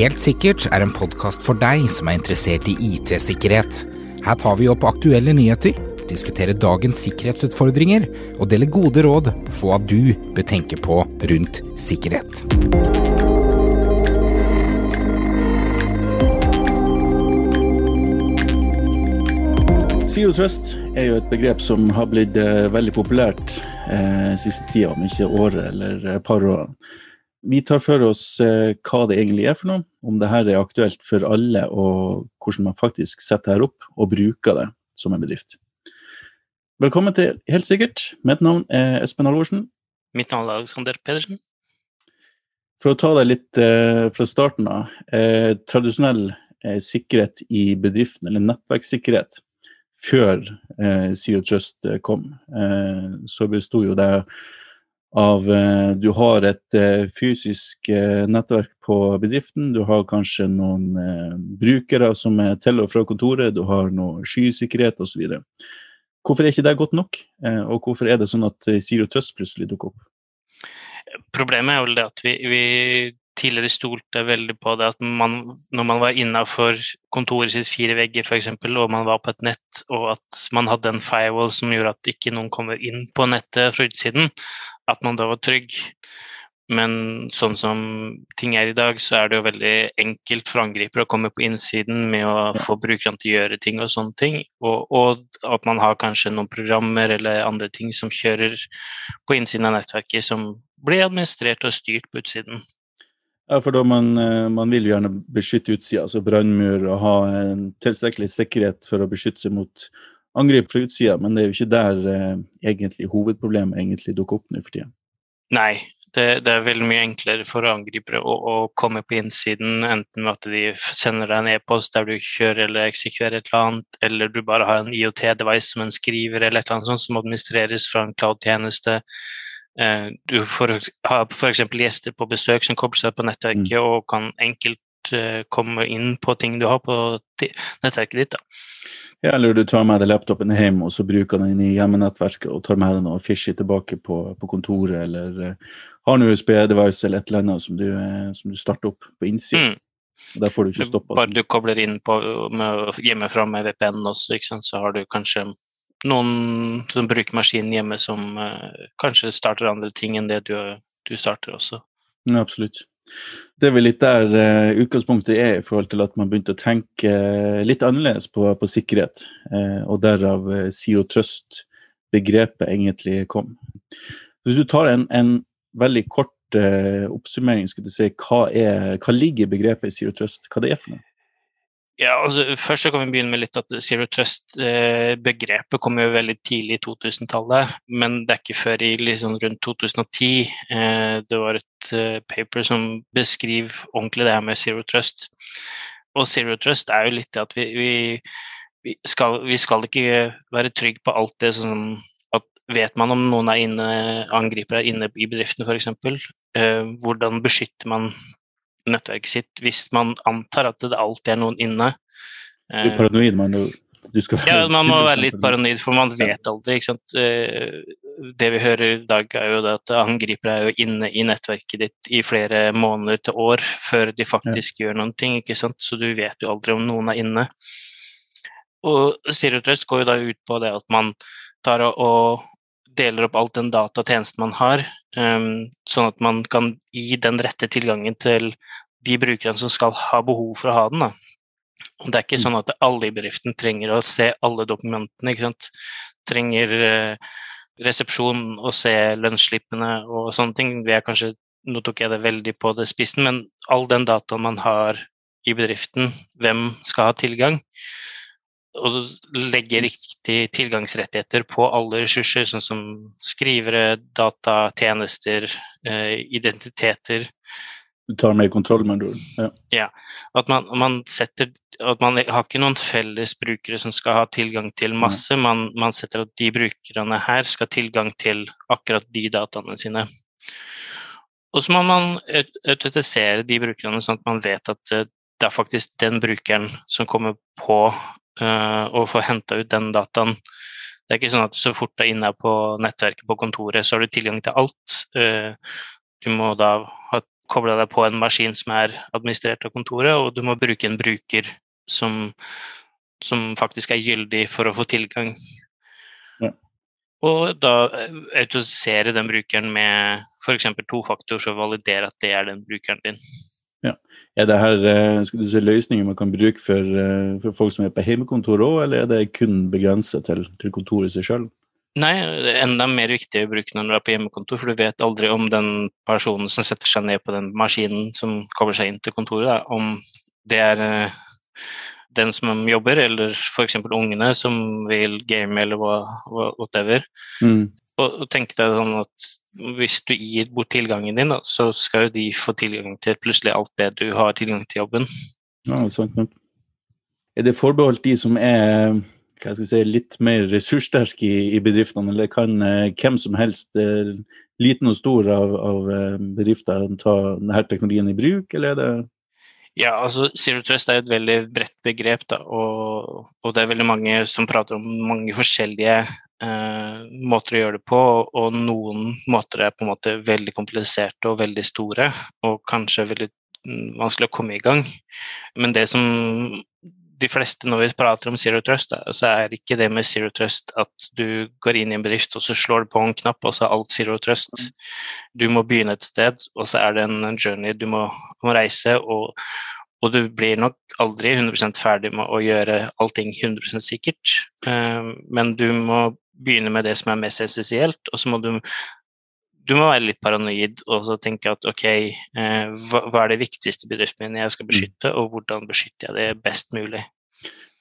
Helt sikkert er en podkast for deg som er interessert i IT-sikkerhet. Her tar vi opp aktuelle nyheter, diskuterer dagens sikkerhetsutfordringer og deler gode råd på hva du bør tenke på rundt sikkerhet. Zero Trust er jo et begrep som har blitt eh, veldig populært eh, siste tida, om ikke året eller et par år. Vi tar for oss eh, hva det egentlig er for noe, om det her er aktuelt for alle, og hvordan man faktisk setter her opp og bruker det som en bedrift. Velkommen til Helt sikkert. Mitt navn er Espen Halvorsen. Mitt navn er Alexander Pedersen. For å ta deg litt eh, fra starten av. Eh, tradisjonell sikkerhet i bedriften, eller nettverkssikkerhet, før eh, CO Trust kom, eh, så besto jo det av eh, Du har et eh, fysisk eh, nettverk på bedriften, du har kanskje noen brukere som er til og fra kontoret, du har noe skysikkerhet osv. Hvorfor er ikke det godt nok, og hvorfor er det sånn at Zero Trust plutselig dukker opp? Problemet er vel det at vi, vi tidligere stolte veldig på det at man, når man var innafor kontoret sitt fire vegger f.eks., og man var på et nett, og at man hadde en firewall som gjorde at ikke noen kommer inn på nettet fra utsiden, at man da var trygg. Men sånn som ting er i dag, så er det jo veldig enkelt for angripere å komme på innsiden med å få brukerne til å gjøre ting og sånne ting, og, og, at man har kanskje noen programmer eller andre ting som kjører på innsiden av nettverket, som blir administrert og styrt på utsiden. Ja, for da man, eh, man vil gjerne beskytte utsida, altså brannmur, og ha en tilstrekkelig sikkerhet for å beskytte seg mot angrep fra utsida, men det er jo ikke der eh, egentlig hovedproblemet egentlig dukker opp nå for tida. Nei, det, det, er veldig mye enklere for angripere å, å, komme på innsiden, enten med at de sender deg en e-post der du kjører eller eksekverer et eller annet, eller du bare har en IOT-device som en skriver eller et eller annet sånt som administreres fra en cloud-tjeneste. Eh, du får ha f.eks. gjester på besøk som kobler seg på nettverket mm. og kan enkelt eh, komme inn på ting du har på nettverket ditt. Da. Ja, eller du tar med deg laptopen hjem og så bruker den i hjemmenettverket og tar med deg noe fishy tilbake på, på kontoret, eller uh, har en USB-device eller et eller annet som du, som du starter opp på innsiden. Mm. Der får du ikke stoppa. Bare du kobler inn på, med, hjemmefra med VPN også, så har du kanskje noen som bruker maskinen hjemme som uh, kanskje starter andre ting enn det du, du starter også. Ja, absolutt. Det er vel litt der uh, utgangspunktet er i forhold til at man begynte å tenke uh, litt annerledes på, på sikkerhet, og derav Zero Trust-begrepet egentlig kom. Hvis du tar en, en veldig kort oppsummering, skulle du si, hva, er, hva ligger i begrepet Zero Trust? Hva det er for noe? Ja, altså Først så kan vi begynne med litt at Zero Trust-begrepet eh, kom jo veldig tidlig i 2000-tallet, men det er ikke før i liksom rundt 2010 eh, det var et eh, paper som beskriver ordentlig det her med Zero Trust. Og Zero Trust er jo litt det at vi, vi, vi, skal, vi skal ikke være trygge på alt det som at Vet man om noen er inne, angriper er inne i bedriften f.eks., eh, hvordan beskytter man nettverket sitt hvis man antar at det alltid er noen inne. Du er paranoid, men du, skal Ja, man må være litt paranoid, for man vet aldri. ikke sant? Eh, det vi hører i dag, er jo det at angripere er jo inne i nettverket ditt i flere måneder til år før de faktisk ja. gjør noen ting, ikke sant? så du vet jo aldri om noen er inne. Og Stereotrust går jo da ut på det at man tar og deler opp alt den datatjenesten man har, um, sånn at man kan gi den rette tilgangen til de brukerne som skal ha behov for å ha den. Da. Og det er ikke mm. sånn at alle i bedriften trenger å se alle dokumentene. ikke sant? Trenger uh, resepsjon og se lønnsslippene og sånne ting. Det er kanskje, Nå tok jeg det veldig på det spissen, men all den dataen man har i bedriften, hvem skal ha tilgang? Og legge riktige tilgangsrettigheter på alle ressurser, sånn som skrivere, data, tjenester, eh, identiteter. Du tar mer kontroll, med du ja. ja. At man, man, setter At man har ikke noen felles brukere som skal ha tilgang til masse, man, man setter at de brukerne her skal ha tilgang til akkurat de dataene sine. Og så må man autentisere de brukerne, sånn at man vet at eh, det er faktisk den brukeren som kommer på og få henta ut den dataen. Det er ikke sånn at så fort du er inne på nettverket på kontoret, så har du tilgang til alt. Uh, du må da ha kobla deg på en maskin som er administrert av kontoret, og du må bruke en bruker som, som faktisk er gyldig for å få tilgang. Ja. Og da autorisere den brukeren med f.eks. to faktorer, så validere at det er den brukeren din. Ja. Er det her eh, skal du si, løsninger man kan bruke for, eh, for folk som er på hjemmekontor òg, eller er det kun begrenset til, til kontoret seg sjøl? Nei, det er enda mer viktig å bruke når du er på hjemmekontor, for du vet aldri om den personen som setter seg ned på den maskinen som kobler seg inn til kontoret, da, om det er eh, den som jobber, eller f.eks. ungene som vil game eller whatever. Mm. Og, og tenk deg sånn at hvis du gir bort tilgangen din, da, så skal jo de få tilgang til plutselig alt det du har tilgang til jobben. Ja, sant nok. Er det forbeholdt de som er hva skal jeg si, litt mer ressurssterke i, i bedriftene, eller kan eh, hvem som helst, eh, liten og stor av, av eh, bedrifter, ta denne teknologien i bruk, eller er det ja, altså Zero Trust er et veldig bredt begrep, da, og, og, det er veldig mange som prater om mange forskjellige eh, måter å gjøre det på, og noen måter er på en måte veldig kompliserte og veldig store, og kanskje veldig mm, vanskelig å komme i gang. Men det som de fleste når vi prater om Zero Trust, da, så er ikke det med Zero Trust at du går inn i en bedrift og så slår du på en knapp, og så er alt Zero Trust. Du må begynne et sted, og så er det en journey du må, må reise. og og du blir nok aldri 100% ferdig med å gjøre allting 100 sikkert, eh, men du må begynne med det som er mest essensielt, og så må du du må være litt paranoid og så tenke at ok, eh, hva, hva, er det viktigste bedriften min jeg skal mm. beskytte, og hvordan beskytter jeg det best mulig?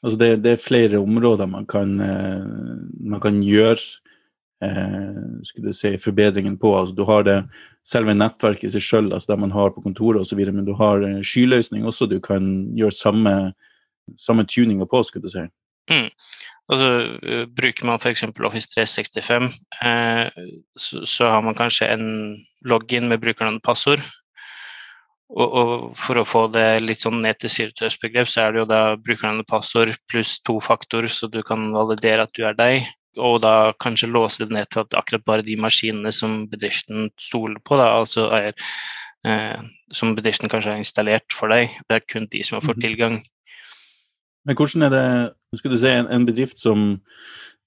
Altså det, det er flere områder man kan, eh, man kan gjøre eh, skulle si, forbedringen på. Altså du har det selve nettverket i seg sjøl, altså det man har på kontoret osv., men du har skyløsning også du kan gjøre samme, samme tuninga på, skulle du si. Mm. Altså, uh, bruker man f.eks. Office 365, eh, så, så, har man kanskje en login med brukernavn og passord. Og, og, for å få det litt sånn ned til sirtøsbegrep, så er det jo da brukernavn og passord pluss to faktor, så du kan validere at du er deg. Og da kanskje låse det ned til at akkurat bare de maskinene som bedriften stoler på, da, altså er, eh, som bedriften kanskje har installert for deg, det er kun de som har fått mhm. tilgang. Men hvordan er det skulle du si, en, en bedrift som,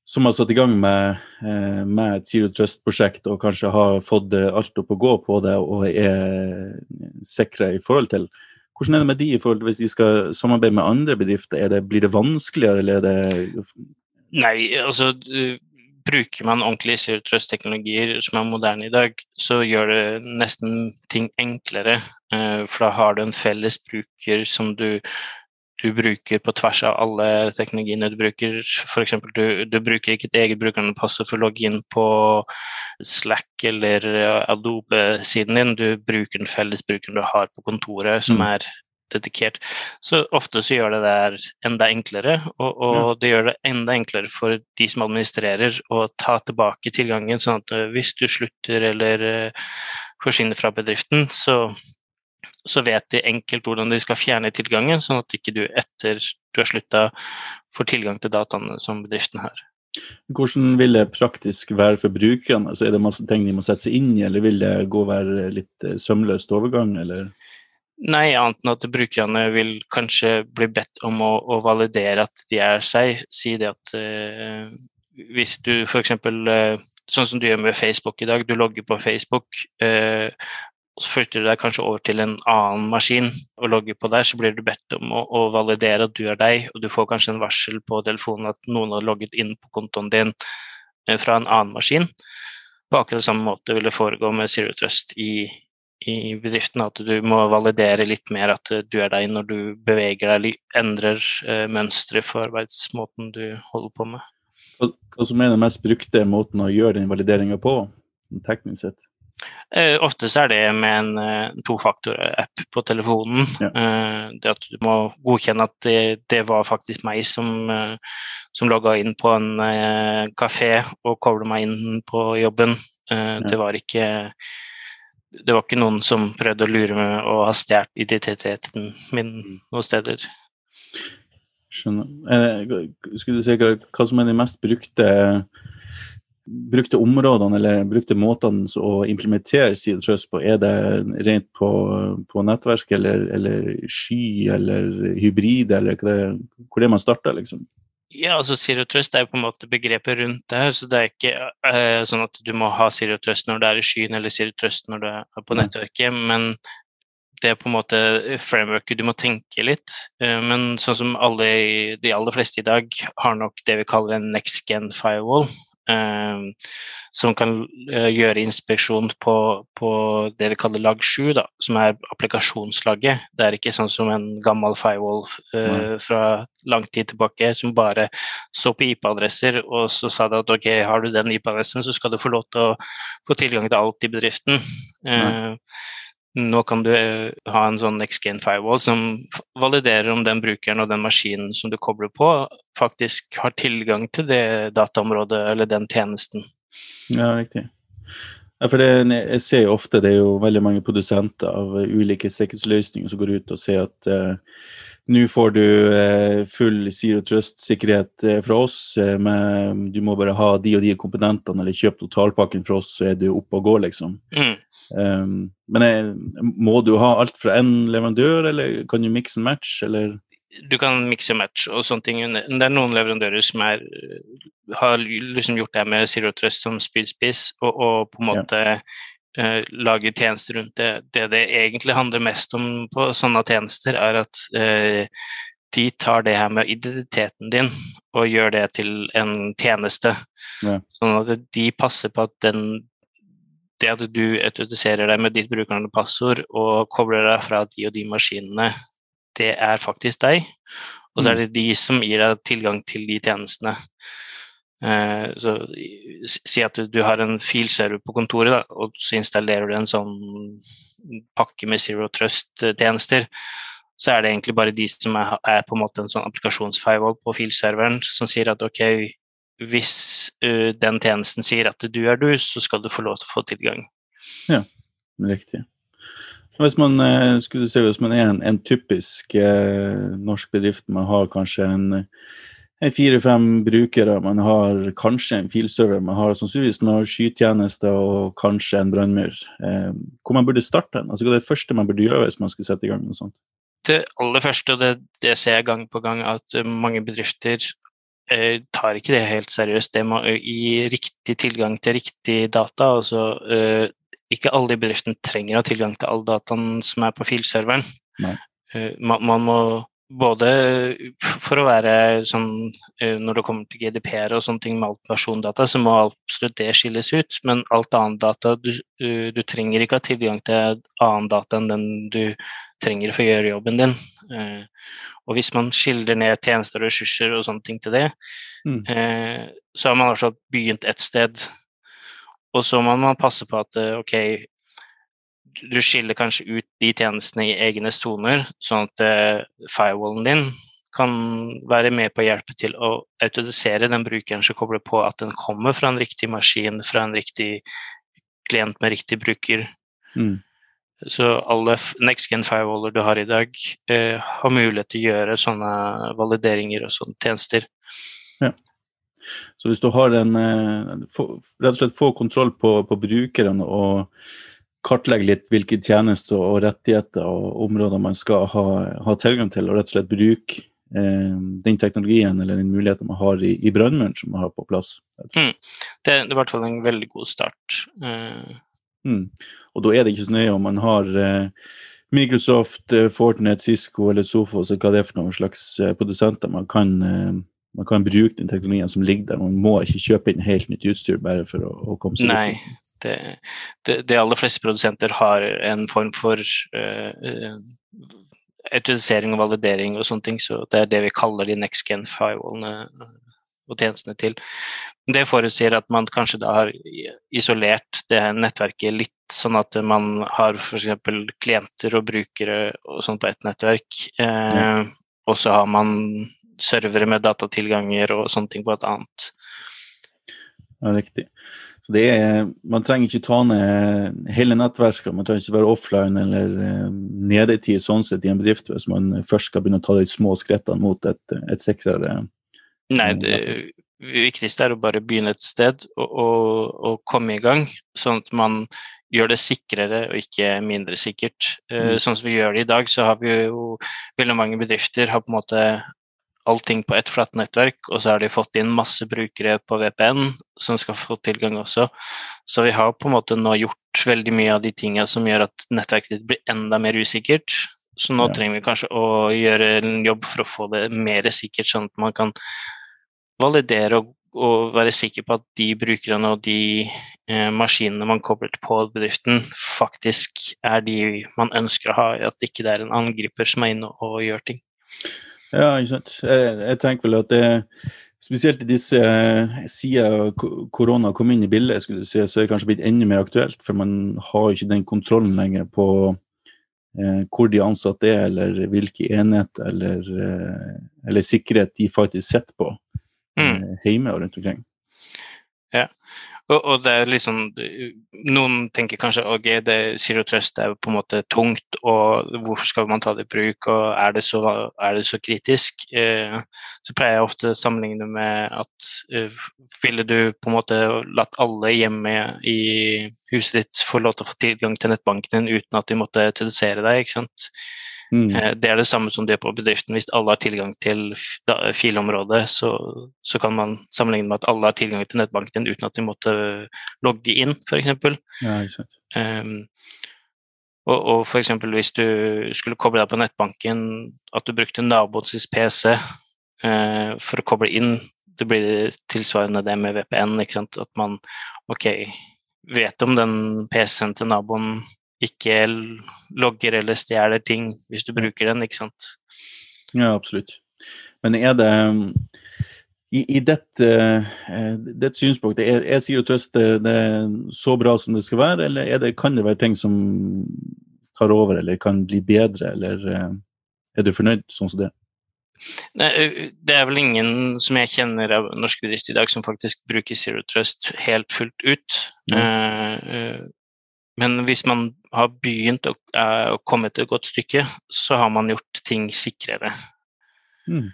som, har satt i gang med, eh, med et Zero Trust-prosjekt og kanskje har fått alt opp å gå på det og er sikre i forhold til Hvordan er det med de i forhold til hvis de skal samarbeide med andre bedrifter? Det, blir det vanskeligere, eller er det Nei, altså bruker man ordentlig Zero Trust-teknologier som er moderne i dag, så gjør det nesten ting enklere. Eh, for da har du en felles bruker som du du bruker på tvers av alle teknologiene du bruker. F.eks. Du, du bruker ikke et eget brukernavnepassord for å logge inn på Slack eller Adobe-siden din, du bruker den felles brukeren du har på kontoret, som mm. er dedikert. Så ofte så gjør det der enda enklere, og, og ja. det gjør det enda enklere for de som administrerer å ta tilbake tilgangen, sånn at hvis du slutter eller uh, forsvinner fra bedriften, så så vet de enkelt hvordan de skal fjerne tilgangen, sånn at ikke du etter du har slutta får tilgang til dataene som bedriften har. Hvordan vil det praktisk være for brukerne? Altså, er det masse ting de må sette seg inn i, eller vil det gå være litt eh, sømløst overgang, eller? Nei, annet enn at brukerne vil kanskje bli bedt om å, å validere at de er seg. Si det at eh, hvis du f.eks. Uh, sånn som du gjør med Facebook i dag, du logger på Facebook, og så flytter du deg kanskje over til en annen maskin og logger på der, så blir du bedt om å, å, validere at du er deg, og du får kanskje en varsel på telefonen at noen har logget inn på kontoen din eh, fra en annen maskin. På akkurat samme måte vil det foregå med Zero Trust i, i bedriften, at du må validere litt mer at du er deg når du beveger deg, endrer eh, mønsteret for arbeidsmåten du holder på med. Hva, hva som er den mest brukte måten å gjøre den valideringa på, teknisk sett? Uh, ofte så er det med en uh, tofaktor-app på telefonen. Ja. Uh, det at du må godkjenne at det, det var faktisk meg som, som logga inn på en kafé og kobla meg inn på jobben. Ja. Det var ikke det var ikke noen som prøvde å lure meg og ha stjålet identiteten min mm. noen steder. Skjønner. Skulle du si hva, hva som er de mest brukte brukte områdene eller brukte måtene å implementere sidetrust på? Er det rent på, på nettverk eller, eller, sky eller hybrid, eller hva det, hvor det man starter, liksom? Ja, altså Zero Trust er jo på en måte begrepet rundt det her, så det er ikke uh, sånn at du må ha Zero Trust når det er i skyen, eller Zero Trust når det er på nettverket, men det er på en måte frameworket du må tenke litt. Uh, men sånn som alle, de aller fleste i dag har nok det vi kaller en next gen firewall. Uh, som kan uh, gjøre inspeksjon på, på, det vi kaller lag 7, da, som er applikasjonslaget. Det er ikke sånn som en gammel firewall uh, fra lang tid tilbake som bare så på IP-adresser, og så sa det at ok, har du den IP-adressen, så skal du få lov til å få tilgang til alt i bedriften. Nå kan du ha en sånn X-Gain firewall som validerer om den brukeren og den maskinen som du kobler på, faktisk har tilgang til det dataområdet eller den tjenesten. Ja, riktig. Ja, for det, jeg ser jo ofte det er jo veldig mange produsenter av ulike sikkerhetsløsninger som går ut og sier at uh, nå får du uh, full zero trust-sikkerhet uh, fra oss, med, du må bare ha de og de komponentene eller kjøpe totalpakken fra oss, så er du oppe og går, liksom. Mm. Um, men jeg, må du ha alt fra én leverandør, eller kan du mix and match, eller? du kan mikse og match og sånne ting. Det er noen leverandører som er, har liksom gjort det med Zero Trust som spydspiss, og, og, på en måte ja. Uh, lage tjenester rundt det. Det det egentlig handler mest om på sånne tjenester, er at eh, de tar det her med identiteten din og gjør det til en tjeneste. Ja. Sånn at de passer på at den det at du autentiserer deg med ditt brukernavn og passord og kobler deg fra de og de maskinene det er faktisk deg. Og så er mm. det de som gir deg tilgang til de tjenestene. Uh, så Si at du, du, har en filserver på kontoret, da, og så installerer du en sånn pakke med Zero Trust-tjenester. Så er det egentlig bare de som er, er på en måte en sånn applikasjonsfirewall på filserveren, som sier at ok, hvis uh, den tjenesten sier at du er du, så skal du få lov til å få tilgang. Ja, riktig. Hvis man, uh, skulle se hvis man er en, en typisk uh, norsk bedrift, man har kanskje en fire-fem brukere, man har kanskje en filserver, man har sannsynligvis noen skytjenester og kanskje en brannmur. Eh, hvor man burde starte den? Altså, hva er det første man burde gjøre hvis man skulle sette i gang noe sånt? Det aller første, og det, det ser jeg gang på gang, at mange bedrifter eh, tar ikke det helt seriøst. Det må gi riktig tilgang til riktig data. altså eh, ikke alle i bedriften trenger å ha tilgang til all dataen som er på filserveren. Uh, man, man, må både for å være sånn uh, Når det kommer til GDPR og sånne ting med alt persondata, så må absolutt det skilles ut. Men alt annet data Du, uh, du trenger ikke ha tilgang til annen data enn den du trenger for å gjøre jobben din. og hvis man skildrer ned tjenester og ressurser og sånne ting til det, mm. så har man fall begynt et sted og så må man passe på at eh, ok, du skiller kanskje ut de tjenestene i egne soner, sånn at uh, firewallen din kan være med på å hjelpe til å autorisere den brukeren som kobler på at den kommer fra en riktig maskin, fra en riktig klient med riktig bruker. Mm. Så alle next-gen firewaller du har i dag, uh, har mulighet til å gjøre sånne valideringer og sånne tjenester. Ja. Så hvis du har en eh, Rett og slett få kontroll på, på brukeren og kartlegge litt hvilke tjenester og rettigheter og områder man skal ha, ha tilgang til, og rett og slett bruke eh, den teknologien eller den muligheten man har i, i brannmuren som man har på plass. Mm. Det, er i hvert fall en veldig god start. Uh... Mm. Og da er det ikke så nøye om man har eh, Microsoft, eh, Fortnite, Cisco eller Sofos, hva det er for noen slags eh, produsenter man kan man kan bruke den teknologien som ligger der. Man må ikke kjøpe inn helt nytt utstyr bare for å, å komme seg Nei, det, det, det, aller fleste produsenter har en form for uh, autorisering og validering og sånne ting, så det er det vi kaller de next gen firewallene og tjenestene til. Det forutsier at man kanskje da har isolert det nettverket litt, sånn at man har f.eks. klienter og brukere og sånt på ett nettverk, eh, og så har man servere med datatilganger og sånne ting på et annet. Ja, riktig. Så det er, man trenger ikke ta ned hele nettverket, man trenger ikke være offline eller nede i tid sånn sett i en bedrift hvis man først skal begynne å ta de små skrittene mot et, et sikrere Nei, det, viktigste er å bare begynne et sted og, og, og, komme i gang, sånn at man gjør det sikrere og ikke mindre sikkert. Mm. Sånn som vi gjør det i dag, så har vi jo veldig mange bedrifter har på en måte allting på ett flatt nettverk, og så har de fått inn masse brukere på VPN som skal få tilgang også. Så vi har på en måte nå gjort veldig mye av de tingene som gjør at nettverket ditt blir enda mer usikkert. Så nå ja. trenger vi kanskje å gjøre en jobb for å få det mer sikkert, sånn at man kan validere og, og være sikker på at de brukerne og de eh, maskinene man kobler på bedriften, faktisk er de man ønsker å ha, at ikke det er en angriper som er inne og gjør ting. Ja, ikke sant. Jeg, jeg tenker vel at det Spesielt i disse sider siden korona kom inn i bildet, skulle du si, så er det kanskje blitt enda mer aktuelt. For man har ikke den kontrollen lenger på eh, hvor de ansatte er, eller hvilke enheter eller, eh, eller sikkerhet de faktisk sitter på mm. hjemme og rundt omkring. Og, det er liksom Noen tenker kanskje at det det er på en måte tungt, og hvorfor skal man ta det i bruk, og er det så, er det så kritisk? Eh, så pleier jeg ofte å sammenligne med at eh, ville du på en måte latt alle hjemme i huset ditt få lov til å få tilgang til nettbanken din uten at de måtte autorisere deg? ikke sant? Mm. Eh, det er det samme som det på bedriften. Hvis alle har tilgang til filområdet, så, så, kan man sammenligne med at alle har tilgang til nettbanken uten at de måtte logge inn, f.eks. Ja, um, og, og f.eks. hvis du skulle koble deg på nettbanken, at du brukte naboens PC uh, for å koble inn, det blir tilsvarende det med VPN. At man ok, vet om den PC-en til naboen ikke logger eller stjeler ting hvis du bruker den, ikke sant. Ja, absolutt. Men er det i, i dette, uh, det synspunkt, er, er Zero Trust det, det er så bra som det skal være, eller det, kan det være ting som tar over, eller kan bli bedre, eller er du fornøyd sånn som det? Nei, det er vel ingen som jeg kjenner av norske bedrifter i dag som faktisk bruker Zero Trust helt fullt ut. Mm. Uh, men hvis man har begynt å, uh, til et godt stykke, så har man gjort ting sikrere. Mm.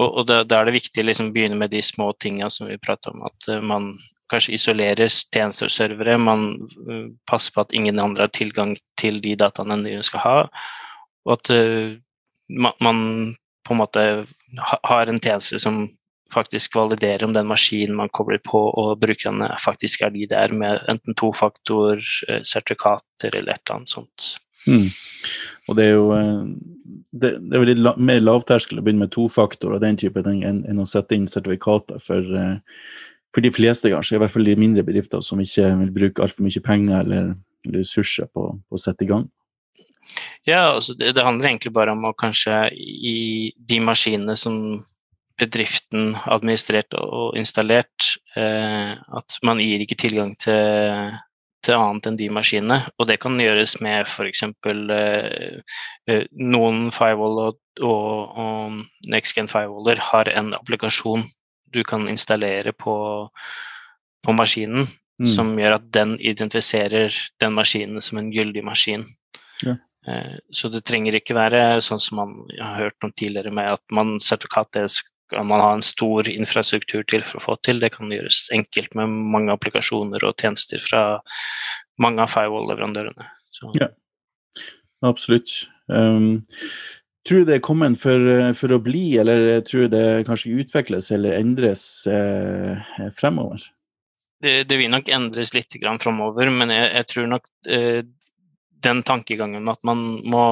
Og, og da, da, er det viktig å liksom begynne med de små tinga som vi prater om, at uh, man kanskje isolerer tjenesteservere, man uh, passer på at ingen andre har tilgang til de dataene de skal ha, og at man, man, på en måte har en tjeneste som faktisk validere om den maskinen man kobler på og brukerne faktisk er de det er, med enten tofaktor, eh, sertifikater eller et eller annet sånt. Mm. Og det er jo eh, det, det er litt la, mer lavterskel å begynne med tofaktor og den type ting enn, enn å sette inn sertifikater for, eh, for de fleste, kanskje. I hvert fall de mindre bedrifter som ikke vil bruke altfor mye penger eller, eller ressurser på, på, å sette i gang. Ja, altså det, det handler egentlig bare om å kanskje i de maskinene som bedriften administrert og installert, eh, at man gir ikke tilgang til, til, annet enn de maskinene. Og det kan gjøres med f.eks. Eh, eh, noen firewall og, og, og NextGen firewaller har en applikasjon du kan installere på, på maskinen, mm. som gjør at den identifiserer den maskinen som en gyldig maskin. Ja. Så det trenger ikke være sånn som man har hørt om tidligere, med at man sertifikat kan man ha en stor infrastruktur til for å få til. Det kan gjøres enkelt med mange applikasjoner og tjenester fra mange av firewall-leverandørene. Ja, absolutt. Um, tror du det er kommet for, for, å bli, eller tror du det kanskje utvikles eller endres eh, fremover? Det, det, vil nok endres litt fremover, men jeg, jeg tror nok eh, den tankegangen at man må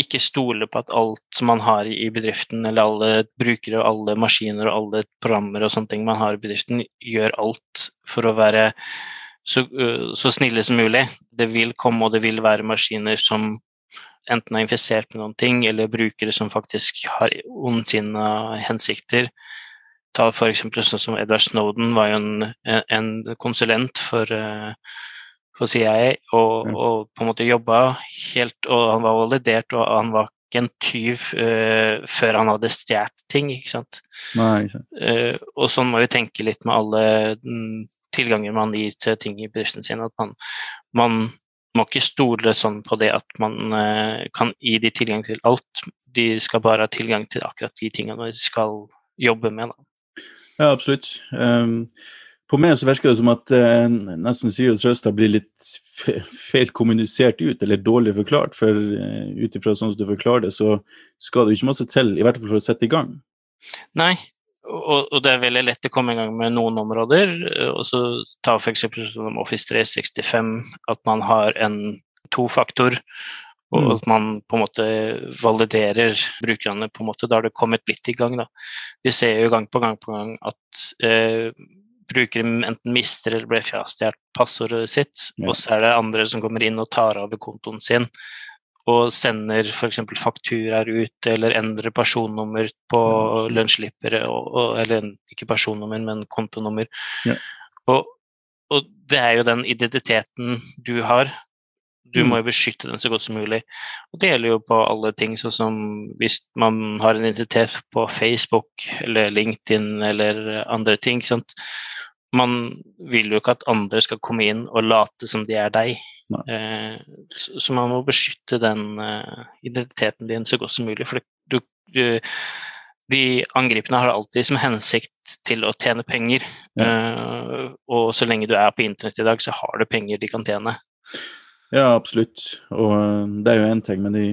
ikke stole på at alt man har i bedriften, eller alle brukere og alle maskiner og alle programmer og sånne ting man har i bedriften, gjør alt for å være så, så snille som mulig. Det vil komme, og det vil være maskiner som enten er infisert med noen ting, eller brukere som faktisk har ondsinna hensikter. Ta for eksempel sånn som Edward Snowden var jo en, en konsulent for uh, for CIA, og, og, på en måte jobba helt Og han var validert, og han var ikke en tyv uh, før han hadde stjålet ting, ikke sant. Nei, ikke sant. Uh, og sånn må vi tenke litt med alle mm, tilganger man gir til ting i bedriften sin, at man, man må ikke stole sånn på det at man uh, kan gi de tilgang til alt. De skal bare ha tilgang til akkurat de tingene de skal jobbe med. Da. Ja, absolutt. Um, på meg så virker det som at eh, nesten og Trøsta blir litt feil kommunisert ut, eller dårlig forklart. For eh, ut ifra sånn som du forklarer det, så skal det jo ikke masse til, i hvert fall for å sette i gang. Nei, og, og, det er veldig lett å komme i gang med noen områder. og så Ta f.eks. som Office 365, at man har en tofaktor, og mm. at man på en måte validerer brukerne. på en måte, Da har det kommet litt i gang. da. Vi ser jo gang på gang på gang at eh, brukere enten mister eller blir frastjålet passordet sitt, ja. og så er det andre som kommer inn og tar over kontoen sin og sender f.eks. fakturaer ut, eller endrer personnummer på lønnsslippere, eller ikke personnummer, men kontonummer. Ja. Og, og, det er jo den identiteten du har. Du mm. må jo beskytte den så godt som mulig. Og det gjelder jo på alle ting, sånn som hvis man har en identitet på Facebook eller LinkedIn eller andre ting. Sant? Man vil jo ikke at andre skal komme inn og late som de er deg. Eh, så, så, man må beskytte den eh, identiteten din så godt som mulig. For du, du, de angripende har alltid som hensikt til å tjene penger. Ja. Eh, og så lenge du er på internett i dag, så har du penger de kan tjene. Ja, absolutt. Og uh, det er jo én ting, men de,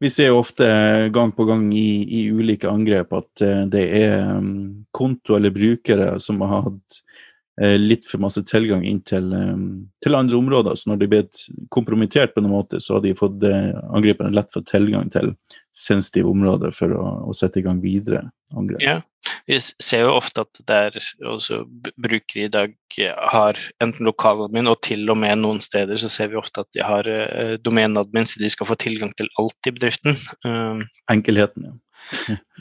vi ser jo ofte gang på gang i, i ulike angrep at det er um, konto eller brukere som har hatt Eh, litt for masse tilgang inn til, eh, til, andre områder. Så når de ble kompromittert på noen måte, så har de fått eh, angriperne lett fått tilgang til sensitive områder for å, å, sette i gang videre angrep. Ja, vi ser jo ofte at der også brukere i dag har enten lokaladmin, og til og med noen steder så ser vi ofte at de har domenadmin, så de skal få tilgang til alt i bedriften. Um, Enkelheten, ja.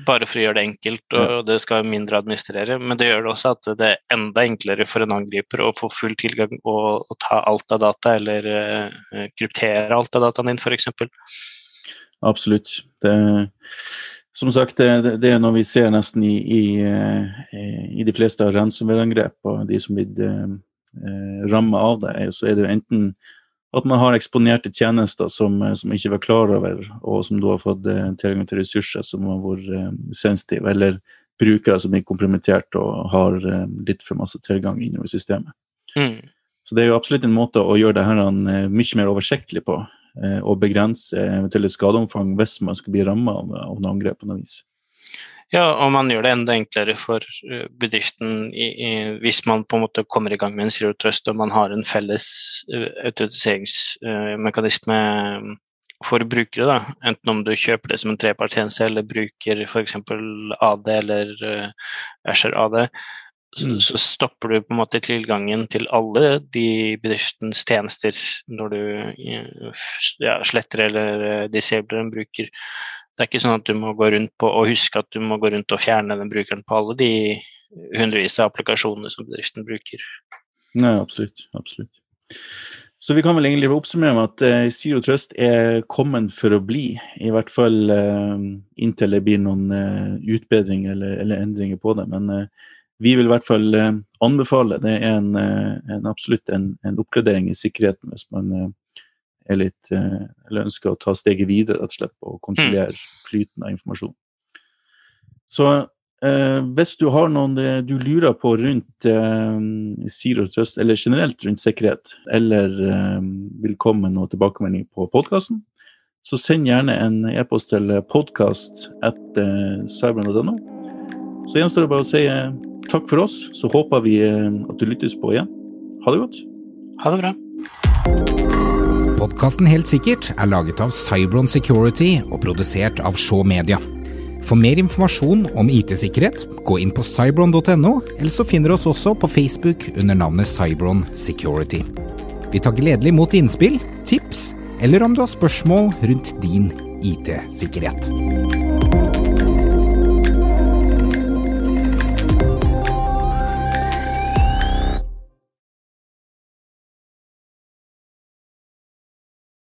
Bare for å gjøre det enkelt, og det skal mindre administrere. Men det gjør det også at det er enda enklere for en angriper å få full tilgang og, og ta alt av data, eller uh, kryptere alt av dataen din, f.eks. Absolutt. Det, som sagt, det, det, er noe vi ser nesten i, i, eh, i de fleste av ransomware-angrep, og de som blir eh, ramma av det, så er det jo enten at man har eksponerte tjenester som, eh, som ikke var klar over, og som da har fått eh, tilgang til ressurser som har vært eh, sensitive, eller brukere som blir kompromittert og har litt for masse tilgang innover systemet. Mm. Så det er jo absolutt en måte å gjøre det her mye mer oversiktlig på, og begrense eventuelle skadeomfang hvis man skulle bli ramma av, av noe angrep på noe vis. Ja, og man gjør det enda enklere for eh, bedriften i, i, hvis man på en måte kommer i gang med en Zero Trust og man har en felles uh, autoriseringsmekanisme uh, for brukere. Da. Enten om du kjøper det som en trepartstjeneste eller bruker f.eks. AD eller Asher AD. Så stopper du på en måte tilgangen til alle de bedriftens tjenester når du ja, sletter eller disabler en bruker. Det er ikke sånn at du må gå rundt på og huske at du må gå rundt og fjerne den brukeren på alle de hundrevis av applikasjonene som bedriften bruker. Nei, absolutt. Absolutt. Så vi kan vel egentlig oppsummere med at uh, Zero Trust er kommet for å bli. I hvert fall inntil det blir noen utbedringer eller, eller, endringer på det. Men vi vil i hvert fall anbefale. Det er en, en absolutt en, en, oppgradering i sikkerheten hvis man er litt eh, Eller ønsker å ta steget videre, rett og slett, og kontrollere mm. flyten av informasjon. Så eh, hvis du har noen eh, du lurer på rundt eh, Zero Trust, eller generelt rundt sikkerhet, eller eh, vil komme med noe tilbakemelding på podkasten, så send gjerne en e-post til podkast etter cyber.no. Så gjenstår det bare å si eh, takk for oss. Så håper vi at du lyttes på igjen. Ha det godt. Ha det bra. Podkasten Helt sikkert er laget av Cybron Security og produsert av Shaw Media. For mer informasjon om IT-sikkerhet, gå inn på cybron.no, eller så finner du oss også på Facebook under navnet Cybron Security. Vi tar gledelig imot innspill, tips, eller om du har spørsmål rundt din IT-sikkerhet.